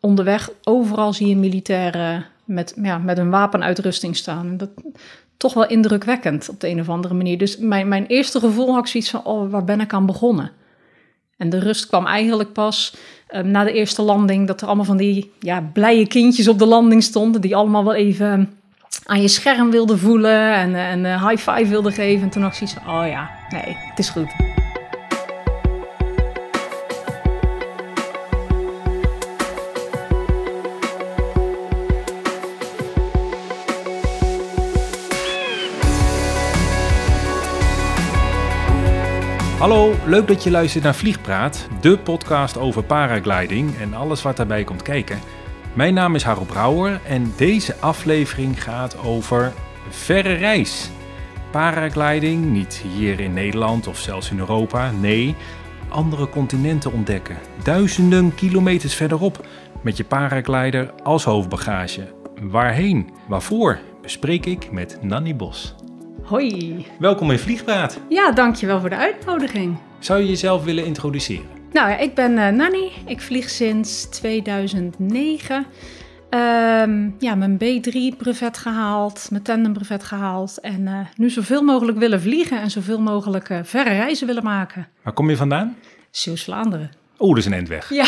onderweg, overal zie je militairen met, ja, met een wapenuitrusting staan. Dat toch wel indrukwekkend op de een of andere manier. Dus mijn, mijn eerste gevoel had ik zoiets van, oh, waar ben ik aan begonnen? En de rust kwam eigenlijk pas um, na de eerste landing, dat er allemaal van die ja, blije kindjes op de landing stonden, die allemaal wel even aan je scherm wilden voelen en, en uh, high five wilden geven. En toen had ik zoiets van, oh ja, nee, het is goed. Hallo, leuk dat je luistert naar Vliegpraat, de podcast over paragliding en alles wat daarbij komt kijken. Mijn naam is Harold Brouwer en deze aflevering gaat over verre reis. Paragliding, niet hier in Nederland of zelfs in Europa, nee, andere continenten ontdekken. Duizenden kilometers verderop met je paraglider als hoofdbagage. Waarheen? Waarvoor? Bespreek ik met Nanny Bos. Hoi. Welkom in Vliegpraat. Ja, dankjewel voor de uitnodiging. Zou je jezelf willen introduceren? Nou ja, ik ben uh, Nanny. Ik vlieg sinds 2009. Um, ja, mijn B3-brevet gehaald, mijn tandem-brevet gehaald. En uh, nu zoveel mogelijk willen vliegen en zoveel mogelijk uh, verre reizen willen maken. Waar kom je vandaan? Zeeuws-Vlaanderen. Oeh, dat is een endweg. Ja.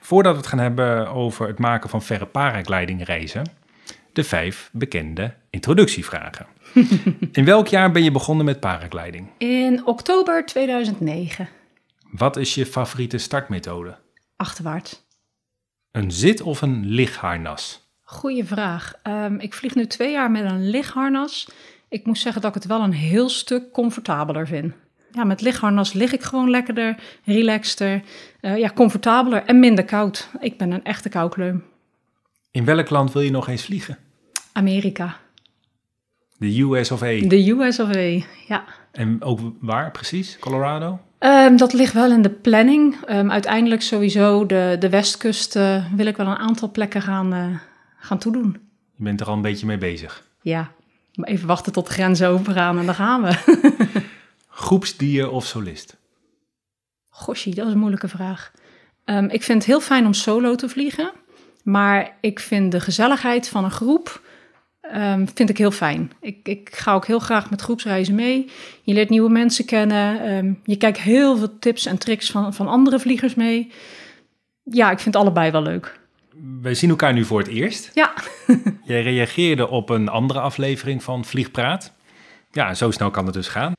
Voordat we het gaan hebben over het maken van verre paraglidingreizen, de vijf bekende introductievragen. In welk jaar ben je begonnen met paragliding? In oktober 2009. Wat is je favoriete startmethode? Achterwaarts. Een zit- of een ligharnas? Goeie vraag. Um, ik vlieg nu twee jaar met een ligharnas. Ik moet zeggen dat ik het wel een heel stuk comfortabeler vind. Ja, met lichtharnas lig ik gewoon lekkerder, relaxter, uh, ja, comfortabeler en minder koud. Ik ben een echte koukleum. In welk land wil je nog eens vliegen? Amerika. De US of A? De US of A, ja. En ook waar precies? Colorado? Um, dat ligt wel in de planning. Um, uiteindelijk sowieso de, de westkust uh, wil ik wel een aantal plekken gaan, uh, gaan toedoen. Je bent er al een beetje mee bezig? Ja, even wachten tot de grenzen open gaan en dan gaan we. Groepsdier of solist? Goshie, dat is een moeilijke vraag. Um, ik vind het heel fijn om solo te vliegen. Maar ik vind de gezelligheid van een groep um, vind ik heel fijn. Ik, ik, ga ook heel graag met groepsreizen mee. Je leert nieuwe mensen kennen. Um, je kijkt heel veel tips en tricks van, van andere vliegers mee. Ja, ik vind allebei wel leuk. Wij zien elkaar nu voor het eerst. Ja. Jij reageerde op een andere aflevering van Vliegpraat. Ja, zo snel kan het dus gaan.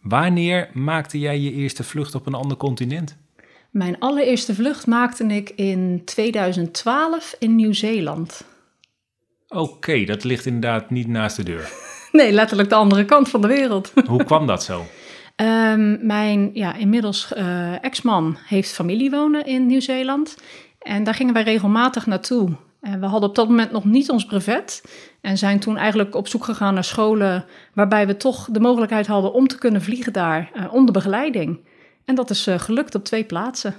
Wanneer maakte jij je eerste vlucht op een ander continent? Mijn allereerste vlucht maakte ik in 2012 in Nieuw-Zeeland. Oké, okay, dat ligt inderdaad niet naast de deur. Nee, letterlijk de andere kant van de wereld. Hoe kwam dat zo? Um, mijn ja, inmiddels uh, ex-man heeft familie wonen in Nieuw-Zeeland. En daar gingen wij regelmatig naartoe. En we hadden op dat moment nog niet ons brevet. En zijn toen eigenlijk op zoek gegaan naar scholen waarbij we toch de mogelijkheid hadden om te kunnen vliegen daar uh, onder begeleiding. En dat is uh, gelukt op twee plaatsen.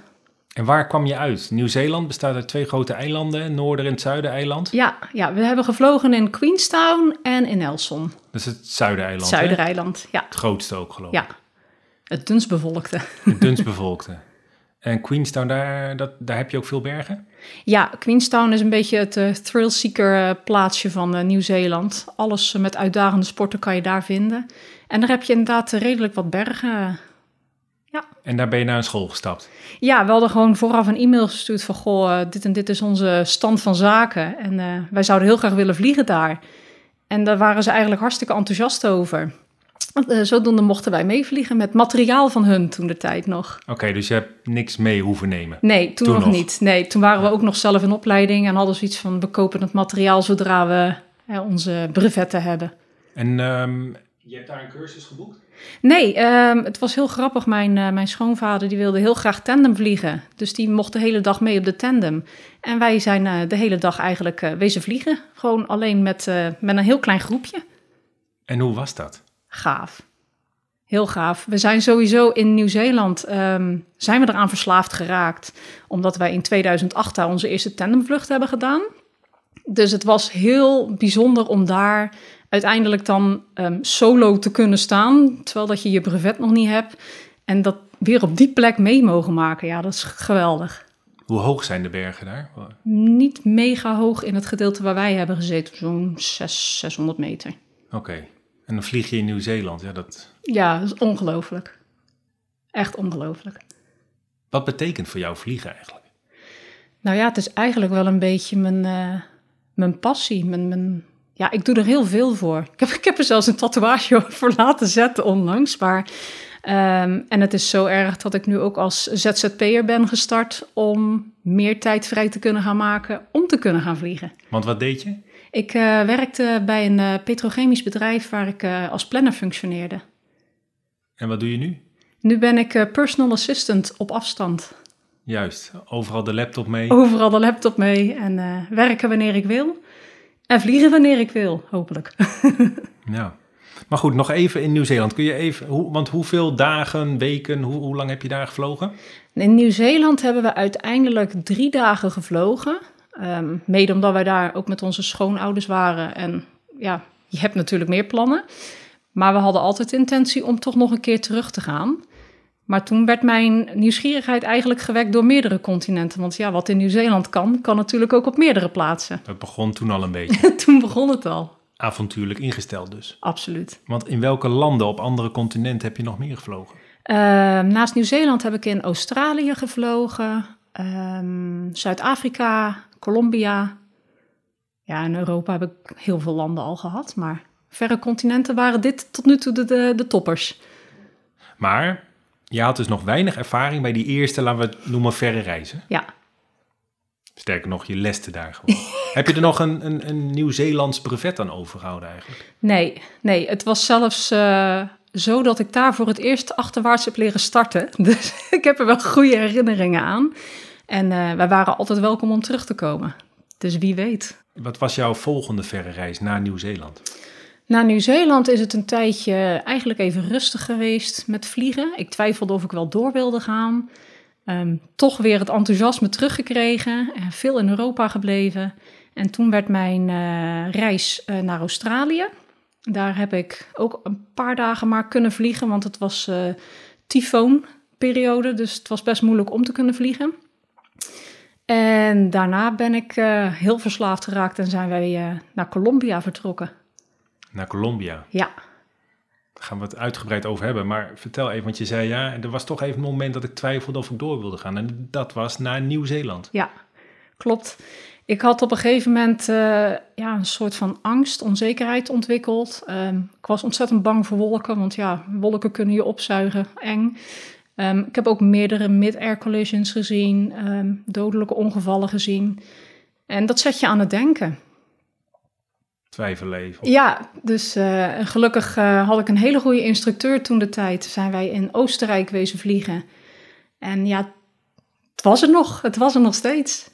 En waar kwam je uit? Nieuw-Zeeland bestaat uit twee grote eilanden, Noorder- en het Zuidereiland. Ja, ja, we hebben gevlogen in Queenstown en in Nelson. Dat is het Zuidereiland. Zuidereiland, ja. Het grootste ook, geloof ik. Ja, het dunst bevolkte. Het dunst bevolkte. En Queenstown, daar, dat, daar heb je ook veel bergen? Ja, Queenstown is een beetje het uh, thrill-seeker plaatsje van uh, Nieuw-Zeeland. Alles uh, met uitdagende sporten kan je daar vinden. En daar heb je inderdaad redelijk wat bergen ja. En daar ben je naar een school gestapt? Ja, we hadden gewoon vooraf een e-mail gestuurd van... goh, dit en dit is onze stand van zaken. En uh, wij zouden heel graag willen vliegen daar. En daar waren ze eigenlijk hartstikke enthousiast over. Uh, zodoende mochten wij meevliegen met materiaal van hun toen de tijd nog. Oké, okay, dus je hebt niks mee hoeven nemen? Nee, toen, toen nog, nog, niet. Nee, toen waren we ook nog zelf in opleiding... en hadden zoiets van, we kopen het materiaal zodra we uh, onze brevetten hebben. En um, je hebt daar een cursus geboekt? Nee, um, het was heel grappig. Mijn, uh, mijn schoonvader die wilde heel graag tandem vliegen. Dus die mocht de hele dag mee op de tandem. En wij zijn uh, de hele dag eigenlijk uh, wezen vliegen. Gewoon alleen met, met een heel klein groepje. En hoe was dat? Gaaf. Heel gaaf. We zijn sowieso in Nieuw-Zeeland um, zijn we eraan verslaafd geraakt. Omdat wij in 2008 daar onze eerste tandemvlucht hebben gedaan. Dus het was heel bijzonder om daar uiteindelijk dan um, solo te kunnen staan, terwijl dat je je brevet nog niet hebt. En dat weer op die plek mee mogen maken, ja, dat is geweldig. Hoe hoog zijn de bergen daar? Niet mega hoog in het gedeelte waar wij hebben gezeten, zo'n 600, 600 meter. Oké. En dan vlieg je in Nieuw-Zeeland. Ja, dat... Ja, dat is ongelooflijk. Echt ongelooflijk. Wat betekent voor jou vliegen eigenlijk? Nou ja, het is eigenlijk wel een beetje mijn, uh, mijn passie. Mijn, mijn, ja, ik doe er heel veel voor. Ik heb, ik heb er zelfs een tatoeage voor laten zetten onlangs. Maar, um, en het is zo erg dat ik nu ook als ZZP'er ben gestart om meer tijd vrij te kunnen gaan maken om te kunnen gaan vliegen. Want wat deed je? Ik uh, werkte bij een uh, petrochemisch bedrijf waar ik uh, als planner functioneerde. En wat doe je nu? Nu ben ik personal assistant op afstand. Juist, overal de laptop mee. Overal de laptop mee en werken wanneer ik wil. En vliegen wanneer ik wil, hopelijk. ja. Maar goed, nog even in Nieuw-Zeeland. Kun je even, hoe, want hoeveel dagen, weken, hoe, hoe lang heb je daar gevlogen? In Nieuw-Zeeland hebben we uiteindelijk drie dagen gevlogen. Um, mede omdat wij daar ook met onze schoonouders waren. En ja, je hebt natuurlijk meer plannen. Maar we hadden altijd de intentie om toch nog een keer terug te gaan. Maar toen werd mijn nieuwsgierigheid eigenlijk gewekt door meerdere continenten. Want ja, wat in Nieuw-Zeeland kan, kan natuurlijk ook op meerdere plaatsen. Dat begon toen al een beetje. toen begon het al. Avontuurlijk ingesteld dus. Absoluut. Want in welke landen op andere continenten heb je nog meer gevlogen? Uh, naast Nieuw-Zeeland heb ik in Australië gevlogen, um, Zuid-Afrika, Colombia. Ja, in Europa heb ik heel veel landen al gehad, maar verre continenten waren dit tot nu toe de, de, de toppers. Maar je had dus nog weinig ervaring bij die eerste, laten we het noemen, verre reizen. Ja. Sterker nog, je leste daar gewoon. Heb je er nog een, een, een Nieuw-Zeelands brevet aan overgehouden eigenlijk? Nee, nee. Het was zelfs uh, zo dat ik daar voor het eerst achterwaarts heb leren starten. Dus ik heb er wel goede herinneringen aan. En uh, wij waren altijd welkom om terug te komen. Dus wie weet. Wat was jouw volgende verre reis naar Nieuw-Zeeland? Na Nieuw-Zeeland is het een tijdje eigenlijk even rustig geweest met vliegen. Ik twijfelde of ik wel door wilde gaan. Um, toch weer het enthousiasme teruggekregen en veel in Europa gebleven. En toen werd mijn uh, reis uh, naar Australië. Daar heb ik ook een paar dagen maar kunnen vliegen, want het was uh, tyfoonperiode. Dus het was best moeilijk om te kunnen vliegen. En daarna ben ik heel verslaafd geraakt en zijn wij naar Colombia vertrokken. Naar Colombia? Ja. Daar gaan we het uitgebreid over hebben. Maar vertel even, want je zei ja, er was toch even een moment dat ik twijfelde of ik door wilde gaan. En dat was naar Nieuw-Zeeland. Ja, klopt. Ik had op een gegeven moment uh, ja, een soort van angst, onzekerheid ontwikkeld. Um, ik was ontzettend bang voor wolken, want ja, wolken kunnen je opzuigen, eng. Um, ik heb ook meerdere mid-air collisions gezien, um, dodelijke ongevallen gezien. En dat zet je aan het denken. Twijfelen Ja, dus uh, gelukkig uh, had ik een hele goede instructeur toen de tijd. Zijn wij in Oostenrijk wezen vliegen. En ja, het was er nog. Het was er nog steeds.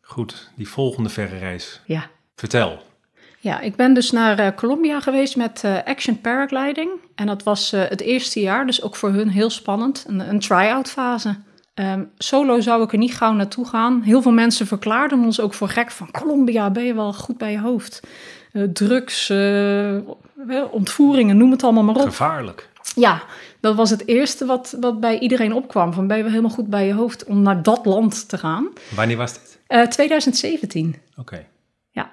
Goed, die volgende verre reis. Ja. Vertel. Ja, ik ben dus naar uh, Colombia geweest met Action Paragliding. En dat was het eerste jaar, dus ook voor hun heel spannend. Een, een try-out fase. Um, solo zou ik er niet gauw naartoe gaan. Heel veel mensen verklaarden ons ook voor gek van... Colombia, ben je wel goed bij je hoofd? Drugs, ontvoeringen, noem het allemaal maar op. Gevaarlijk. Ja, dat was het eerste wat, wat bij iedereen opkwam. Van ben je helemaal goed bij je hoofd om naar dat land te gaan? Wanneer was dit? Uh, 2017. Oké. Okay. Ja.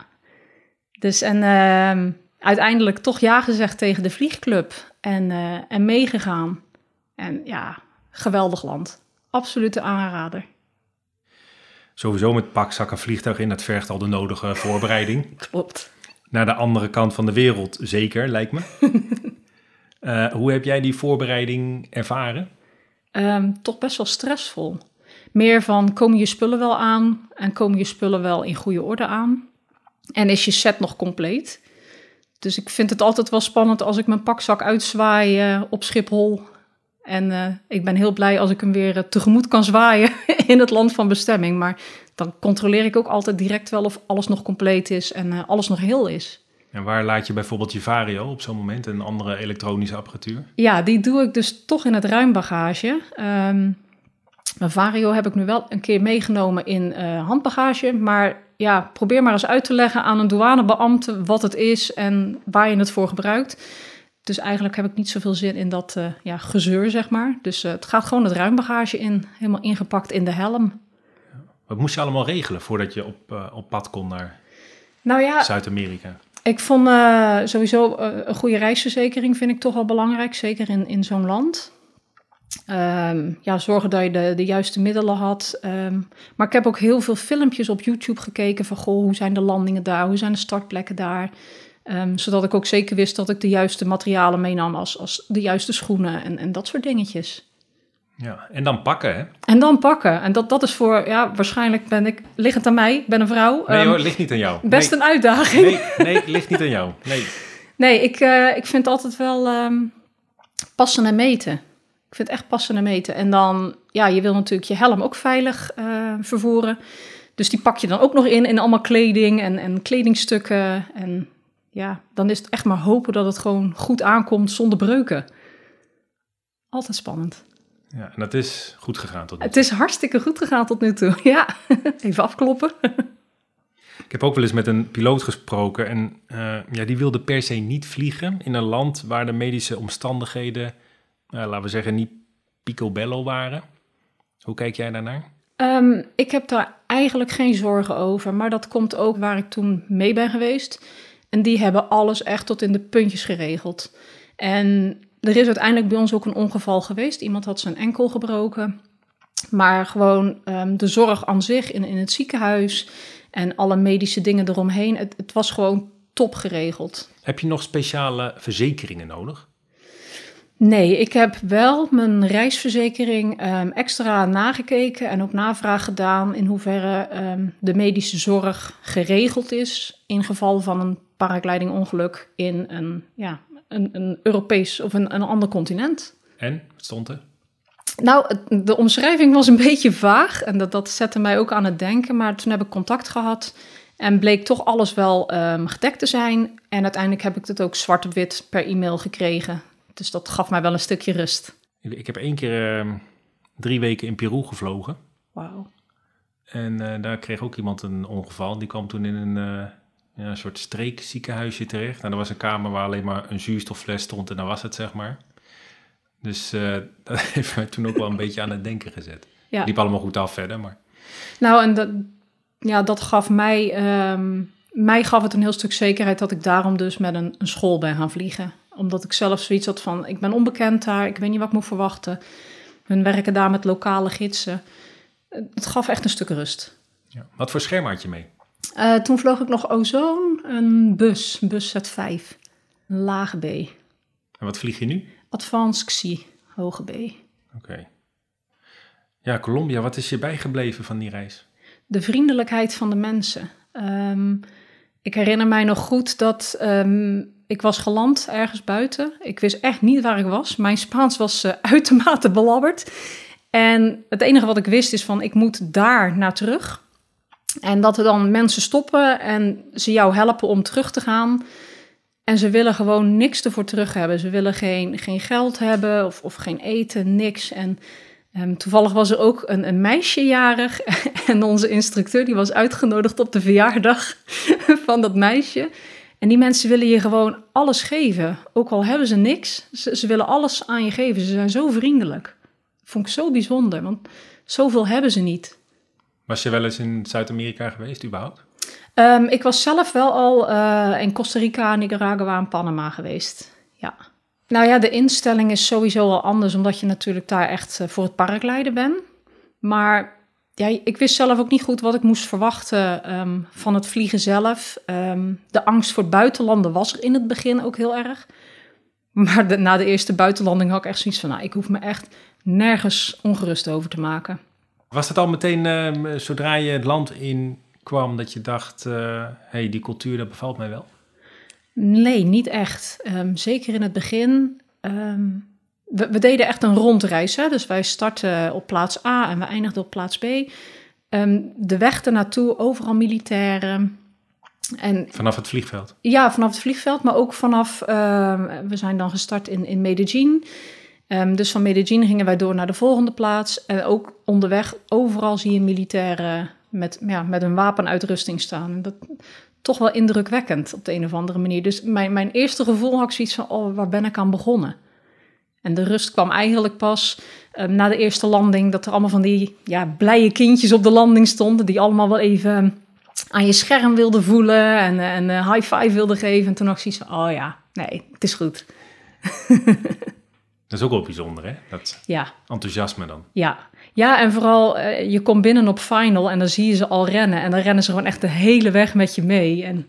Dus en uh, uiteindelijk toch ja gezegd tegen de vliegclub en, uh, en meegegaan. En ja, geweldig land. Absolute aanrader. Sowieso met pak, zak en vliegtuig in, dat vergt al de nodige voorbereiding. Klopt. Naar de andere kant van de wereld zeker, lijkt me. uh, hoe heb jij die voorbereiding ervaren? Um, toch best wel stressvol. Meer van komen je spullen wel aan en komen je spullen wel in goede orde aan? En is je set nog compleet? Dus ik vind het altijd wel spannend als ik mijn pakzak uitzwaai uh, op Schiphol. En uh, ik ben heel blij als ik hem weer uh, tegemoet kan zwaaien in het land van bestemming. Maar dan controleer ik ook altijd direct wel of alles nog compleet is en alles nog heel is. En waar laat je bijvoorbeeld je Vario op zo'n moment en andere elektronische apparatuur? Ja, die doe ik dus toch in het ruimbagage. Um, mijn Vario heb ik nu wel een keer meegenomen in uh, handbagage. Maar ja, probeer maar eens uit te leggen aan een douanebeambte wat het is en waar je het voor gebruikt. Dus eigenlijk heb ik niet zoveel zin in dat uh, ja, gezeur, zeg maar. Dus uh, het gaat gewoon het ruimbagage in, helemaal ingepakt in de helm. Wat moest je allemaal regelen voordat je op, uh, op pad kon naar nou ja, Zuid-Amerika? Ik vond sowieso een goede reisverzekering vind ik toch wel belangrijk, zeker in, in zo'n land. Um, ja, zorgen dat je de, de juiste middelen had. Um, maar ik heb ook heel veel filmpjes op YouTube gekeken van goh, hoe zijn de landingen daar, hoe zijn de startplekken daar. Um, zodat ik ook zeker wist dat ik de juiste materialen meenam als, als de juiste schoenen en, en dat soort dingetjes. Ja, en dan pakken, hè? En dan pakken. En dat, dat is voor, ja, waarschijnlijk ben ik, ligt aan mij, ik ben een vrouw. Nee hoor, ligt niet aan jou. Best nee. een uitdaging. Nee, nee, ligt niet aan jou. Nee, nee ik, uh, ik vind altijd wel um, passen en meten. Ik vind echt passen en meten. En dan, ja, je wil natuurlijk je helm ook veilig uh, vervoeren. Dus die pak je dan ook nog in, in allemaal kleding en, en kledingstukken. En ja, dan is het echt maar hopen dat het gewoon goed aankomt zonder breuken. Altijd spannend. Ja, en dat is goed gegaan tot nu toe. Het is hartstikke goed gegaan tot nu toe, ja. Even afkloppen. Ik heb ook wel eens met een piloot gesproken en uh, ja, die wilde per se niet vliegen in een land waar de medische omstandigheden, uh, laten we zeggen, niet picobello waren. Hoe kijk jij daarnaar? Um, ik heb daar eigenlijk geen zorgen over, maar dat komt ook waar ik toen mee ben geweest. En die hebben alles echt tot in de puntjes geregeld. En er is uiteindelijk bij ons ook een ongeval geweest. Iemand had zijn enkel gebroken. Maar gewoon um, de zorg aan zich in, in het ziekenhuis en alle medische dingen eromheen. Het, het was gewoon top geregeld. Heb je nog speciale verzekeringen nodig? Nee, ik heb wel mijn reisverzekering um, extra nagekeken en ook navraag gedaan in hoeverre um, de medische zorg geregeld is in geval van een paraglidingongeluk in een, ja, een, een Europees of een, een ander continent. En, wat stond er? Nou, de omschrijving was een beetje vaag en dat, dat zette mij ook aan het denken. Maar toen heb ik contact gehad en bleek toch alles wel um, gedekt te zijn. En uiteindelijk heb ik het ook zwart op wit per e-mail gekregen. Dus dat gaf mij wel een stukje rust. Ik heb één keer uh, drie weken in Peru gevlogen. Wauw. En uh, daar kreeg ook iemand een ongeval. Die kwam toen in een, uh, ja, een soort streekziekenhuisje terecht. En er was een kamer waar alleen maar een zuurstoffles stond en dat was het, zeg maar. Dus uh, dat heeft mij toen ook wel een beetje aan het denken gezet. Ja. Liep allemaal goed af verder, maar... Nou, en dat, ja, dat gaf mij... Um, mij gaf het een heel stuk zekerheid dat ik daarom dus met een, een school ben gaan vliegen. Omdat ik zelf zoiets had van, ik ben onbekend daar, ik weet niet wat ik moet verwachten. Hun werken daar met lokale gidsen. Het gaf echt een stuk rust. Ja. Wat voor scherm had je mee? Uh, toen vloog ik nog Ozone, een bus, een bus Z5, een lage B. En wat vlieg je nu? Advanced XI, hoge B. Oké. Okay. Ja, Colombia, wat is je bijgebleven van die reis? De vriendelijkheid van de mensen. Um, ik herinner mij nog goed dat um, ik was geland ergens buiten. Ik wist echt niet waar ik was. Mijn Spaans was uh, uitermate belabberd. En het enige wat ik wist is van ik moet daar naar terug. En dat er dan mensen stoppen en ze jou helpen om terug te gaan. En ze willen gewoon niks ervoor terug hebben. Ze willen geen, geen geld hebben of, of geen eten, niks. En um, toevallig was er ook een, een meisje jarig. En onze instructeur die was uitgenodigd op de verjaardag van dat meisje. En die mensen willen je gewoon alles geven. Ook al hebben ze niks, ze, ze willen alles aan je geven. Ze zijn zo vriendelijk. Vond ik zo bijzonder, want zoveel hebben ze niet. Was je wel eens in Zuid-Amerika geweest, überhaupt? Um, ik was zelf wel al uh, in Costa Rica, Nicaragua en Panama geweest. Ja. Nou ja, de instelling is sowieso al anders, omdat je natuurlijk daar echt uh, voor het paragliden bent. Maar ja, ik wist zelf ook niet goed wat ik moest verwachten um, van het vliegen zelf. Um, de angst voor buitenlanden was er in het begin ook heel erg. Maar na de eerste buitenlanding had ik echt zoiets van, nou, ik hoef me echt nergens ongerust over te maken. Was het al meteen, uh, zodra je het land in kwam, dat je dacht, uh, hey, die cultuur, dat bevalt mij wel? Nee, niet echt. Um, zeker in het begin. Um, we, we, deden echt een rondreis. Hè? Dus wij startten op plaats A en we eindigden op plaats B. Um, de weg ernaartoe, overal militairen. En, vanaf het vliegveld? Ja, vanaf het vliegveld, maar ook vanaf... we zijn dan gestart in, in Medellin... Um, dus van Medellin gingen wij door naar de volgende plaats. En ook onderweg, overal zie je militairen met, ja, met een wapenuitrusting staan. Dat toch wel indrukwekkend op de een of andere manier. Dus mijn, mijn eerste gevoel had ik zoiets van, oh, waar ben ik aan begonnen? En de rust kwam eigenlijk pas ehm, na de eerste landing, dat er allemaal van die ja, blije kindjes op de landing stonden, die allemaal wel even aan je scherm wilden voelen en, en uh, high five wilden geven. En toen nog zoiets van, oh ja, nee, het is goed. dat is ook wel bijzonder, hè? Dat ja. enthousiasme dan. Ja, ja, en vooral uh, je komt binnen op final en dan zie je ze al rennen. En dan rennen ze gewoon echt de hele weg met je mee. En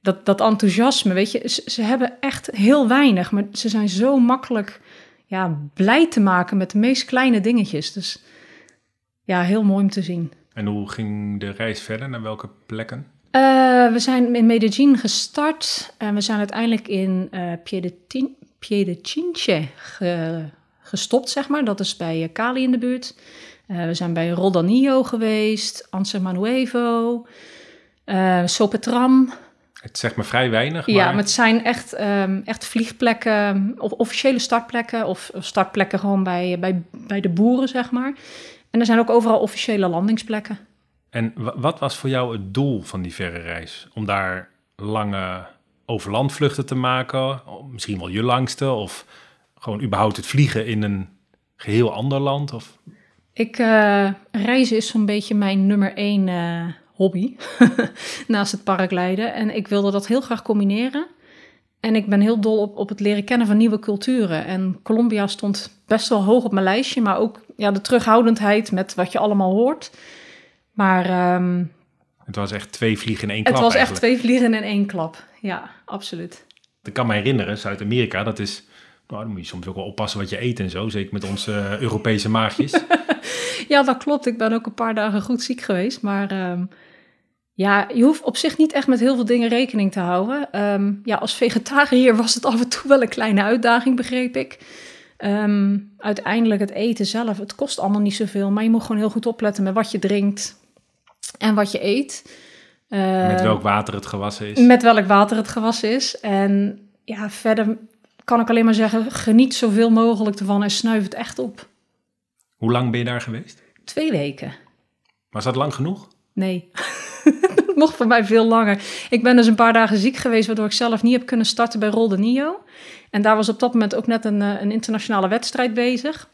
dat, dat enthousiasme, weet je, ze, ze hebben echt heel weinig, maar ze zijn zo makkelijk ja, blij te maken met de meest kleine dingetjes. Dus ja, heel mooi om te zien. En hoe ging de reis verder? Naar welke plekken? Uh, we zijn in Medellin gestart en we zijn uiteindelijk in uh, Piedechinche ge, gestopt, zeg maar. Dat is bij Cali in de buurt. Uh, we zijn bij Roldanillo geweest, Ansermanuevo, uh, Sopetram. Het zegt me vrij weinig. Maar... Ja, maar het zijn echt, um, echt vliegplekken, of officiële startplekken, of startplekken gewoon bij, bij, bij de boeren, zeg maar. En er zijn ook overal officiële landingsplekken. En wat was voor jou het doel van die verre reis? Om daar lange overlandvluchten te maken? Misschien wel je langste? Of gewoon überhaupt het vliegen in een geheel ander land? Of... Ik, uh, reizen is zo'n beetje mijn nummer één uh, hobby naast het paragliden. En ik wilde dat heel graag combineren. En ik ben heel dol op, op het leren kennen van nieuwe culturen. En Colombia stond best wel hoog op mijn lijstje, maar ook ja, de terughoudendheid met wat je allemaal hoort. Maar. Um, het was echt twee vliegen in één klap. Het was eigenlijk. echt twee vliegen in één klap. Ja, absoluut. Ik kan me herinneren, Zuid-Amerika, dat is. Nou, dan moet je soms ook wel oppassen wat je eet en zo. Zeker met onze uh, Europese maagjes. ja, dat klopt. Ik ben ook een paar dagen goed ziek geweest. Maar um, ja, je hoeft op zich niet echt met heel veel dingen rekening te houden. Um, ja, als vegetariër was het af en toe wel een kleine uitdaging, begreep ik. Um, uiteindelijk het eten zelf, het kost allemaal niet zoveel. Maar je moet gewoon heel goed opletten met wat je drinkt en wat je eet. Uh, met welk water het gewassen is. Met welk water het gewassen is. En ja, verder kan ik alleen maar zeggen, geniet zoveel mogelijk ervan en snuif het echt op. Hoe lang ben je daar geweest? Twee weken. Was dat lang genoeg? Nee. dat mocht voor mij veel langer. Ik ben dus een paar dagen ziek geweest, waardoor ik zelf niet heb kunnen starten bij Rol de Nio. En daar was op dat moment ook net een, een internationale wedstrijd bezig.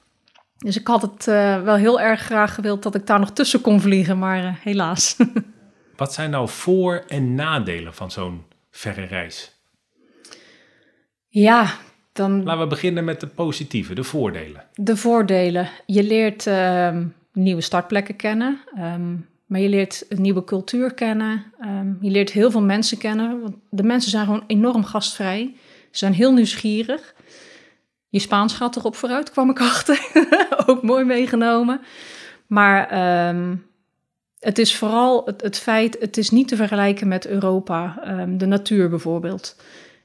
Dus ik had het uh, wel heel erg graag gewild dat ik daar nog tussen kon vliegen, maar uh, helaas. Wat zijn nou voor- en nadelen van zo'n verre reis? Ja, dan... Laten we beginnen met de positieve, de voordelen. De voordelen. Je leert uh, nieuwe startplekken kennen. Um, maar je leert een nieuwe cultuur kennen. Um, je leert heel veel mensen kennen. Want de mensen zijn gewoon enorm gastvrij. Ze zijn heel nieuwsgierig. Je Spaans gaat erop vooruit, kwam ik achter. Ook mooi meegenomen. Maar um, het is vooral het, het, feit, het is niet te vergelijken met Europa. Um, de natuur bijvoorbeeld.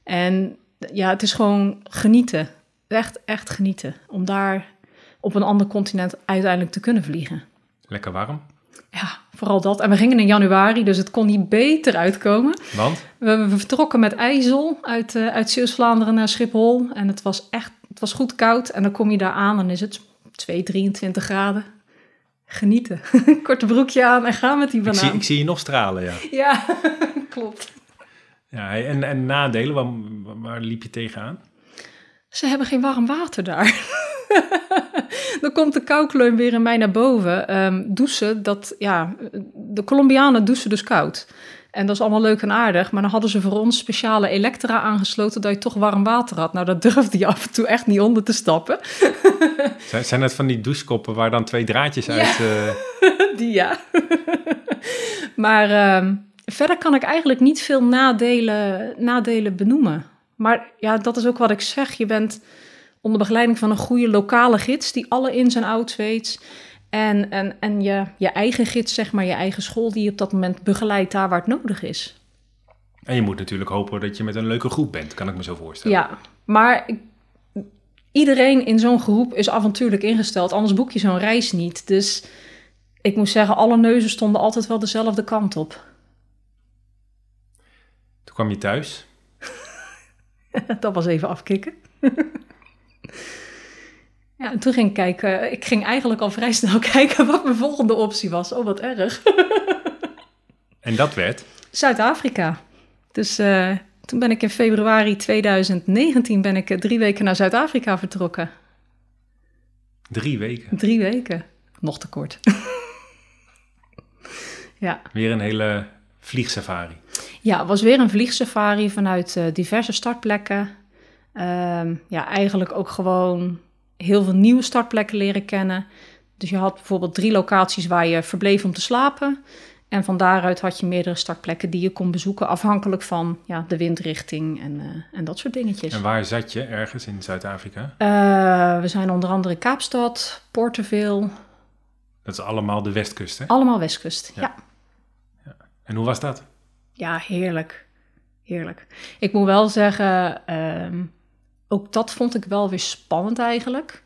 En ja, het is gewoon genieten. Echt, echt genieten. Om daar op een ander continent uiteindelijk te kunnen vliegen. Lekker warm. Ja, vooral dat. En we gingen in januari, dus het kon niet beter uitkomen. Want? We, we vertrokken met IJssel uit, uh, uit Zeeuws-Vlaanderen naar Schiphol. En het was echt, het was goed koud. En dan kom je daar aan en is het 2, 23 graden. Genieten. Korte broekje aan en gaan met die banaan. Ik zie, ik zie je nog stralen, ja. Ja, klopt. Ja, en, en nadelen, waar, waar liep je tegenaan? Ze hebben geen warm water daar. dan komt de koukleun weer in mij naar boven. Um, douchen, dat, ja, de Colombianen douchen dus koud. En dat is allemaal leuk en aardig. Maar dan hadden ze voor ons speciale elektra aangesloten dat je toch warm water had. Nou, dat durfde je af en toe echt niet onder te stappen. zijn, zijn het van die douchekoppen waar dan twee draadjes ja. uit... Uh... die ja. maar um, verder kan ik eigenlijk niet veel nadelen, nadelen benoemen. Maar ja, dat is ook wat ik zeg. Je bent onder begeleiding van een goede lokale gids die alle ins en outs weet. En, en, en je, je eigen gids, zeg maar, je eigen school die je op dat moment begeleidt daar waar het nodig is. En je moet natuurlijk hopen dat je met een leuke groep bent, kan ik me zo voorstellen. Ja, maar iedereen in zo'n groep is avontuurlijk ingesteld, anders boek je zo'n reis niet. Dus ik moet zeggen, alle neuzen stonden altijd wel dezelfde kant op. Toen kwam je thuis. dat was even afkicken. Ja, en toen ging ik kijken. Ik ging eigenlijk al vrij snel kijken wat mijn volgende optie was. Oh, wat erg. en dat werd? Zuid-Afrika. Dus uh, toen ben ik in februari 2019 ben ik drie weken naar Zuid-Afrika vertrokken. Drie weken. Drie weken. Nog te kort. ja. Weer een hele vliegsafari. Ja, het was weer een vliegsafari vanuit uh, diverse startplekken. Ehm, ja, eigenlijk ook gewoon heel veel nieuwe startplekken leren kennen. Dus je had bijvoorbeeld drie locaties waar je verbleef om te slapen. En van daaruit had je meerdere startplekken die je kon bezoeken, afhankelijk van ja, de windrichting en, uh, en dat soort dingetjes. En waar zat je ergens in Zuid-Afrika? Uh, we zijn onder andere Kaapstad, Porterville. Dat is allemaal de westkust, hè? Allemaal westkust, ja. ja. ja. En hoe was dat? Ja, heerlijk. Heerlijk. Ik moet wel zeggen, uh, ook dat vond ik wel weer spannend eigenlijk.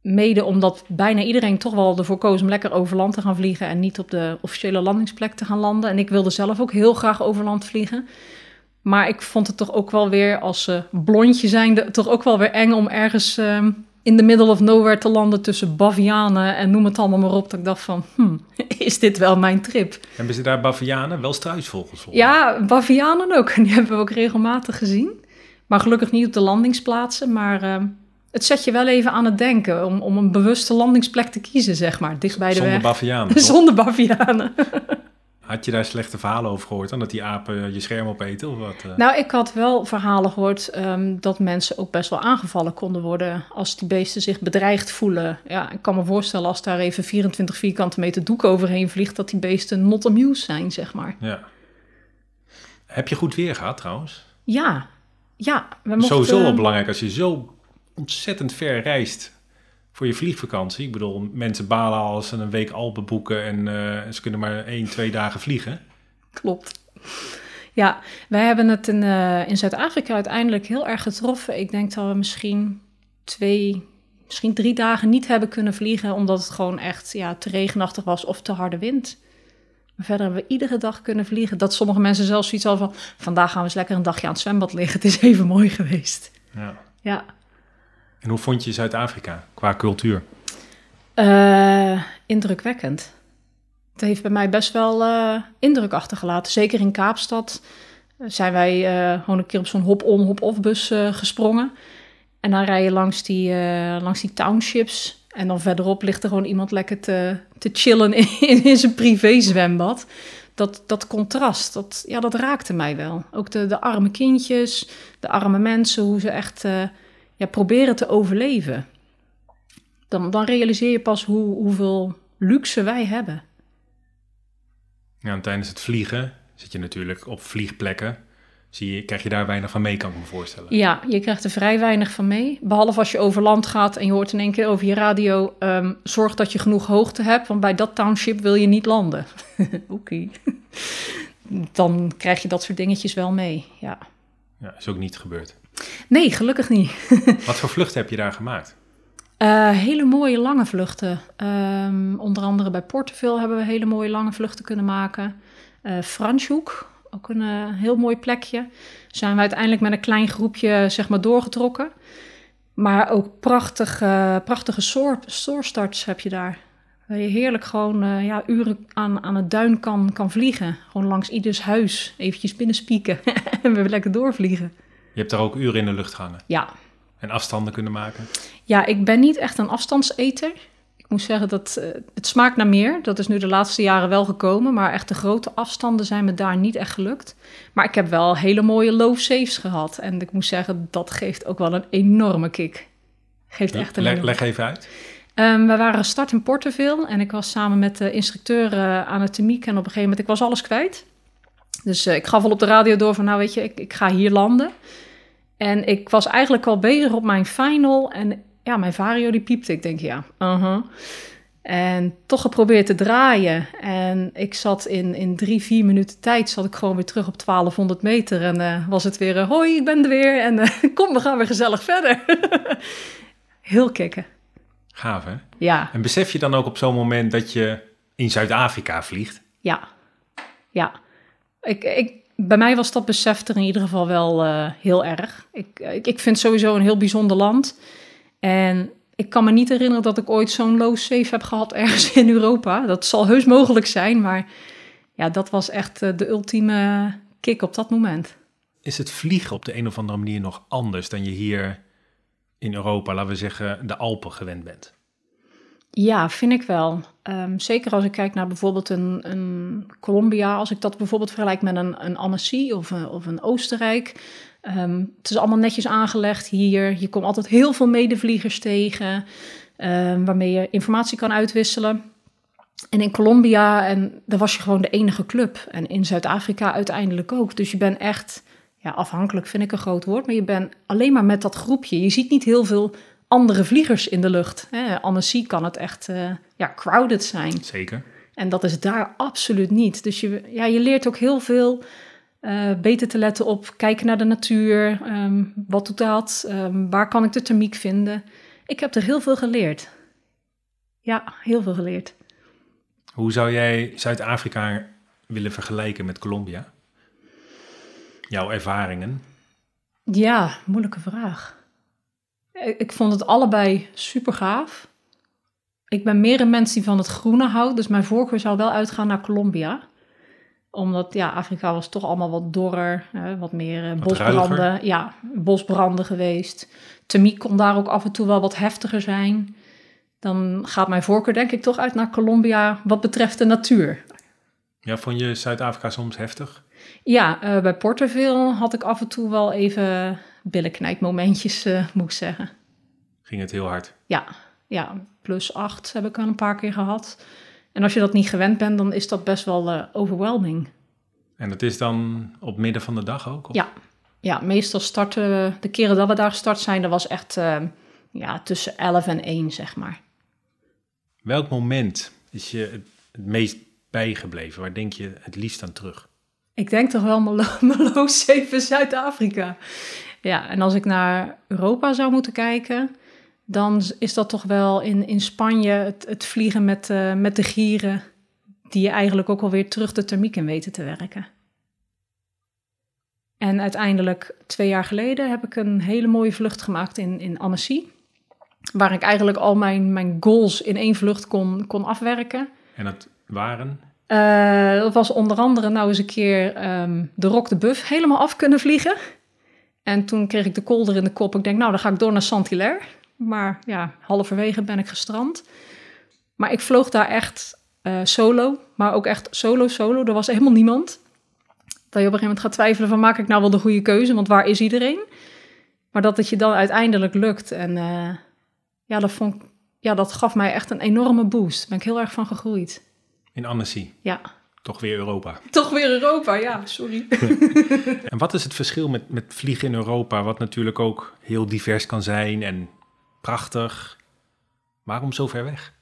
Mede omdat bijna iedereen toch wel ervoor koos om lekker over land te gaan vliegen en niet op de officiële landingsplek te gaan landen. En ik wilde zelf ook heel graag over land vliegen. Maar ik vond het toch ook wel weer als uh, blondje zijnde toch ook wel weer eng om ergens uh, in the middle of nowhere te landen tussen bavianen en noem het allemaal maar op. Dat ik dacht van, hmm, is dit wel mijn trip? Hebben ze daar bavianen? Wel struisvogels voor? Ja, bavianen ook. En die hebben we ook regelmatig gezien. Maar gelukkig niet op de landingsplaatsen, maar... Uh, het zet je wel even aan het denken om, om een bewuste landingsplek te kiezen, zeg maar, dicht bij de Zonder weg. bavianen. Zonder bavianen. Had je daar slechte verhalen over gehoord dan dat die apen je scherm opeten of wat? Uh? Nou, ik had wel verhalen gehoord um, dat mensen ook best wel aangevallen konden worden als die beesten zich bedreigd voelen. Ja, ik kan me voorstellen als daar even 24 vierkante meter doek overheen vliegt, dat die beesten not amused zijn, zeg maar. Ja. Heb je goed weer gehad trouwens? Ja, ja. We mochten, Sowieso wel belangrijk als je zo ontzettend ver reist voor je vliegvakantie. Ik bedoel, mensen balen als ze een week Alpen boeken en uh, ze kunnen maar één, twee dagen vliegen. Klopt. Ja, wij hebben het in, uh, in Zuid-Afrika uiteindelijk heel erg getroffen. Ik denk dat we misschien twee, misschien drie dagen niet hebben kunnen vliegen, omdat het gewoon echt ja, te regenachtig was of te harde wind. Maar verder hebben we iedere dag kunnen vliegen. Dat sommige mensen zelfs zoiets al van, vandaag gaan we eens lekker een dagje aan het zwembad liggen. Het is even mooi geweest. Ja. Ja. En hoe vond je Zuid-Afrika qua cultuur? Uh, indrukwekkend. Het heeft bij mij best wel uh, indruk achtergelaten. Zeker in Kaapstad zijn wij uh, gewoon een keer op zo'n hop-on, hop-off bus gesprongen. En dan rij je langs die, langs die townships. En dan verderop ligt er gewoon iemand lekker te, te chillen in, in zijn privézwembad. Dat, dat contrast, dat, ja, dat raakte mij wel. Ook de, de arme kindjes, de arme mensen, hoe ze echt ja, proberen te overleven. Dan, dan realiseer je pas hoe, hoeveel luxe wij hebben. Ja, en tijdens het vliegen zit je natuurlijk op vliegplekken. Zie je, krijg je daar weinig van mee, kan ik me voorstellen. Ja, je krijgt er vrij weinig van mee. Behalve als je over land gaat en je hoort in één keer over je radio... Um, zorg dat je genoeg hoogte hebt, want bij dat township wil je niet landen. Oké. Dan krijg je dat soort dingetjes wel mee, ja. Ja, is ook niet gebeurd. Nee, gelukkig niet. Wat voor vluchten heb je daar gemaakt? Uh, hele mooie lange vluchten. Um, onder andere bij Porteville hebben we hele mooie lange vluchten kunnen maken. Uh, Franshoek, ook een uh, heel mooi plekje. Zijn we uiteindelijk met een klein groepje zeg maar, doorgetrokken. Maar ook prachtig, prachtige soarstarts heb je daar. Waar je heerlijk gewoon ja, uren aan, aan het duin kan, kan vliegen. Gewoon langs ieders huis eventjes binnenspieken en weer lekker doorvliegen. Je hebt daar ook uren in de lucht gehangen. Ja. En afstanden kunnen maken. Ja, ik ben niet echt een afstandseter. Ik moet zeggen dat uh, het smaakt naar meer. Dat is nu de laatste jaren wel gekomen. Maar echt de grote afstanden zijn me daar niet echt gelukt. Maar ik heb wel hele mooie low saves gehad. En ik moet zeggen, dat geeft ook wel een enorme kick. Geeft echt een leg, leg even uit. Um, we waren gestart in Porterville. En ik was samen met de instructeur uh, aan het temiek. En op een gegeven moment, ik was alles kwijt. Dus uh, ik gaf al op de radio door van, nou weet je, ik, ik ga hier landen. En ik was eigenlijk al bezig op mijn final. En ja, mijn vario die piepte. Ik denk, ja, uh -huh. En toch geprobeerd te draaien. En ik zat in, in drie, vier minuten tijd... zat ik gewoon weer terug op 1200 meter. En uh, was het weer, uh, hoi, ik ben er weer. En uh, kom, we gaan weer gezellig verder. Heel kicken. Gaaf, hè? Ja. En besef je dan ook op zo'n moment dat je in Zuid-Afrika vliegt? Ja. Ja. Ik, ik, bij mij was dat besef er in ieder geval wel heel erg. Ik, ik, ik vind sowieso een heel bijzonder land. En ik kan me niet herinneren dat ik ooit zo'n low safe heb gehad ergens in Europa. Dat zal heus mogelijk zijn, maar ja, dat was echt uh, de ultieme kick op dat moment. Is het vliegen op de een of andere manier nog anders dan je hier in Europa, laten we zeggen, de Alpen gewend bent? Ja, vind ik wel. Ehm, zeker als ik kijk naar bijvoorbeeld een, een Colombia, als ik dat bijvoorbeeld vergelijk met een, een Annecy of een, of een Oostenrijk. Ehm, het is allemaal netjes aangelegd hier. Je komt altijd heel veel medevliegers tegen, um, waarmee je informatie kan uitwisselen. En in Colombia, en daar was je gewoon de enige club. En in Zuid-Afrika uiteindelijk ook. Dus je bent echt, ja, afhankelijk vind ik een groot woord, maar je bent alleen maar met dat groepje. Je ziet niet heel veel andere vliegers in de lucht. Hè. Annecy kan het echt uh, ja, crowded zijn. Zeker. En dat is daar absoluut niet. Dus je, ja, je leert ook heel veel uh, beter te letten op kijken naar de natuur. Um, wat doet dat? Um, waar kan ik de thermiek vinden? Ik heb er heel veel geleerd. Ja, heel veel geleerd. Hoe zou jij Zuid-Afrika willen vergelijken met Colombia? Jouw ervaringen? Ja, moeilijke vraag. Ik vond het allebei super gaaf. Ik ben meer een mens die van het groene houdt, dus mijn voorkeur zou wel uitgaan naar Colombia. Omdat ja, Afrika was toch allemaal wat dorrer, hè, wat meer uh, bosbranden. Ja, bosbranden geweest. Tamiek kon daar ook af en toe wel wat heftiger zijn. Dan gaat mijn voorkeur denk ik toch uit naar Colombia wat betreft de natuur. Ja, vond je Zuid-Afrika soms heftig? Ja, uh, bij Porterville had ik af en toe wel even billenknijpmomentjes, uh, moet ik zeggen. Ging het heel hard? Ja, ja, plus acht heb ik al een paar keer gehad. En als je dat niet gewend bent, dan is dat best wel uh, overwhelming. En dat is dan op midden van de dag ook? Of? Ja. ja, meestal starten we, de keren dat we daar gestart zijn, dat was echt uh, ja, tussen 11 en 1, zeg maar. Welk moment is je het meest bijgebleven? Waar denk je het liefst aan terug? Ik denk toch wel Malo 7 Zuid-Afrika. Ja, en als ik naar Europa zou moeten kijken, dan is dat toch wel in, in Spanje het, het vliegen met, uh, met de gieren, die je eigenlijk ook alweer terug de thermiek in weten te werken. En uiteindelijk, twee jaar geleden, heb ik een hele mooie vlucht gemaakt in, in Annecy. Waar ik eigenlijk al mijn, mijn goals in één vlucht kon, kon afwerken. En dat waren? Uh, dat was onder andere nou eens een keer um, de Rock de Buff helemaal af kunnen vliegen. En toen kreeg ik de kolder in de kop. Ik denk, nou, dan ga ik door naar Saint-Hilaire. Maar ja, halverwege ben ik gestrand. Maar ik vloog daar echt uh, solo, maar ook echt solo-solo. Er was helemaal niemand. Dat je op een gegeven moment gaat twijfelen van, maak ik nou wel de goede keuze? Want waar is iedereen? Maar dat het je dan uiteindelijk lukt. En uh, ja, dat, vond, ja, dat gaf mij echt een enorme boost. Daar ben ik heel erg van gegroeid. In Annecy? Ja. Toch weer Europa. Toch weer Europa, ja, sorry. en wat is het verschil met, met vliegen in Europa, wat natuurlijk ook heel divers kan zijn en prachtig? Waarom zo ver weg?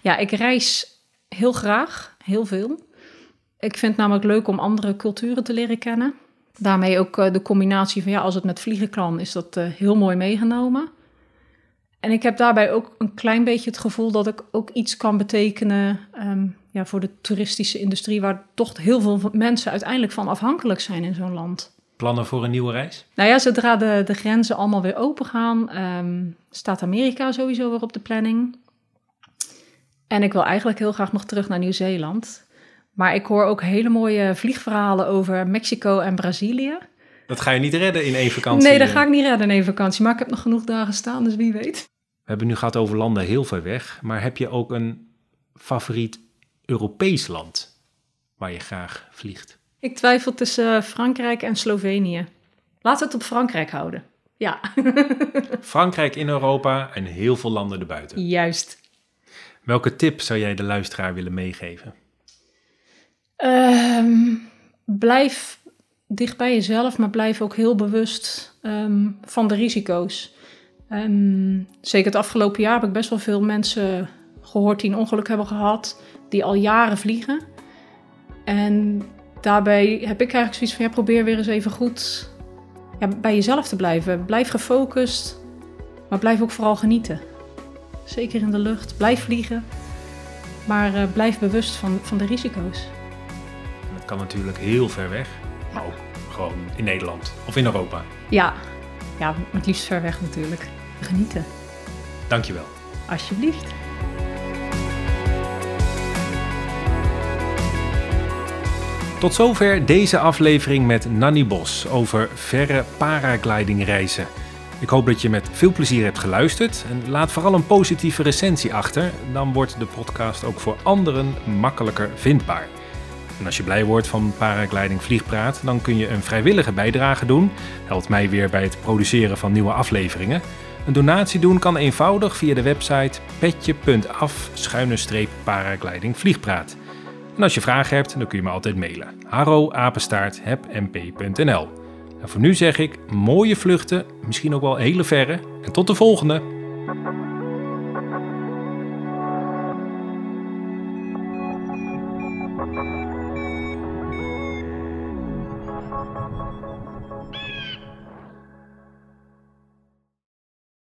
Ja, ik reis heel graag, heel veel. Ik vind het namelijk leuk om andere culturen te leren kennen. Daarmee ook uh, de combinatie van ja, als het met vliegen kan, is dat uh, heel mooi meegenomen. En ik heb daarbij ook een klein beetje het gevoel dat ik ook iets kan betekenen um, ja, voor de toeristische industrie, waar toch heel veel mensen uiteindelijk van afhankelijk zijn in zo'n land. Plannen voor een nieuwe reis? Nou ja, zodra de, de grenzen allemaal weer open gaan, um, staat Amerika sowieso weer op de planning. En ik wil eigenlijk heel graag nog terug naar Nieuw-Zeeland. Maar ik hoor ook hele mooie vliegverhalen over Mexico en Brazilië. Dat ga je niet redden in één vakantie? Nee, dat ga ik niet redden in één vakantie. Maar ik heb nog genoeg dagen staan, dus wie weet. We hebben nu gehad over landen heel ver weg. Maar heb je ook een favoriet Europees land waar je graag vliegt? Ik twijfel tussen Frankrijk en Slovenië. Laten we het op Frankrijk houden. Ja. Frankrijk in Europa en heel veel landen erbuiten. Juist. Welke tip zou jij de luisteraar willen meegeven? Um, blijf dicht bij jezelf, maar blijf ook heel bewust um, van de risico's. Um, zeker het afgelopen jaar heb ik best wel veel mensen gehoord die een ongeluk hebben gehad, die al jaren vliegen. En daarbij heb ik eigenlijk zoiets van, ja, probeer weer eens even goed ja, bij jezelf te blijven. Blijf gefocust, maar blijf ook vooral genieten. Zeker in de lucht, blijf vliegen, maar uh, blijf bewust van, van de risico's. Dat kan natuurlijk heel ver weg, maar ook gewoon in Nederland of in Europa. Ja, ja het liefst ver weg natuurlijk. Genieten. Dankjewel. Alsjeblieft. Tot zover deze aflevering met Nanny Bos over verre paraglidingreizen. Ik hoop dat je met veel plezier hebt geluisterd en laat vooral een positieve recensie achter. Dan wordt de podcast ook voor anderen makkelijker vindbaar. En als je blij wordt van Paragliding Vliegpraat, dan kun je een vrijwillige bijdrage doen. Helpt mij weer bij het produceren van nieuwe afleveringen. Een donatie doen kan eenvoudig via de website petje.af paragliding vliegpraat. En als je vragen hebt, dan kun je me altijd mailen. haro En voor nu zeg ik mooie vluchten, misschien ook wel hele verre. En tot de volgende!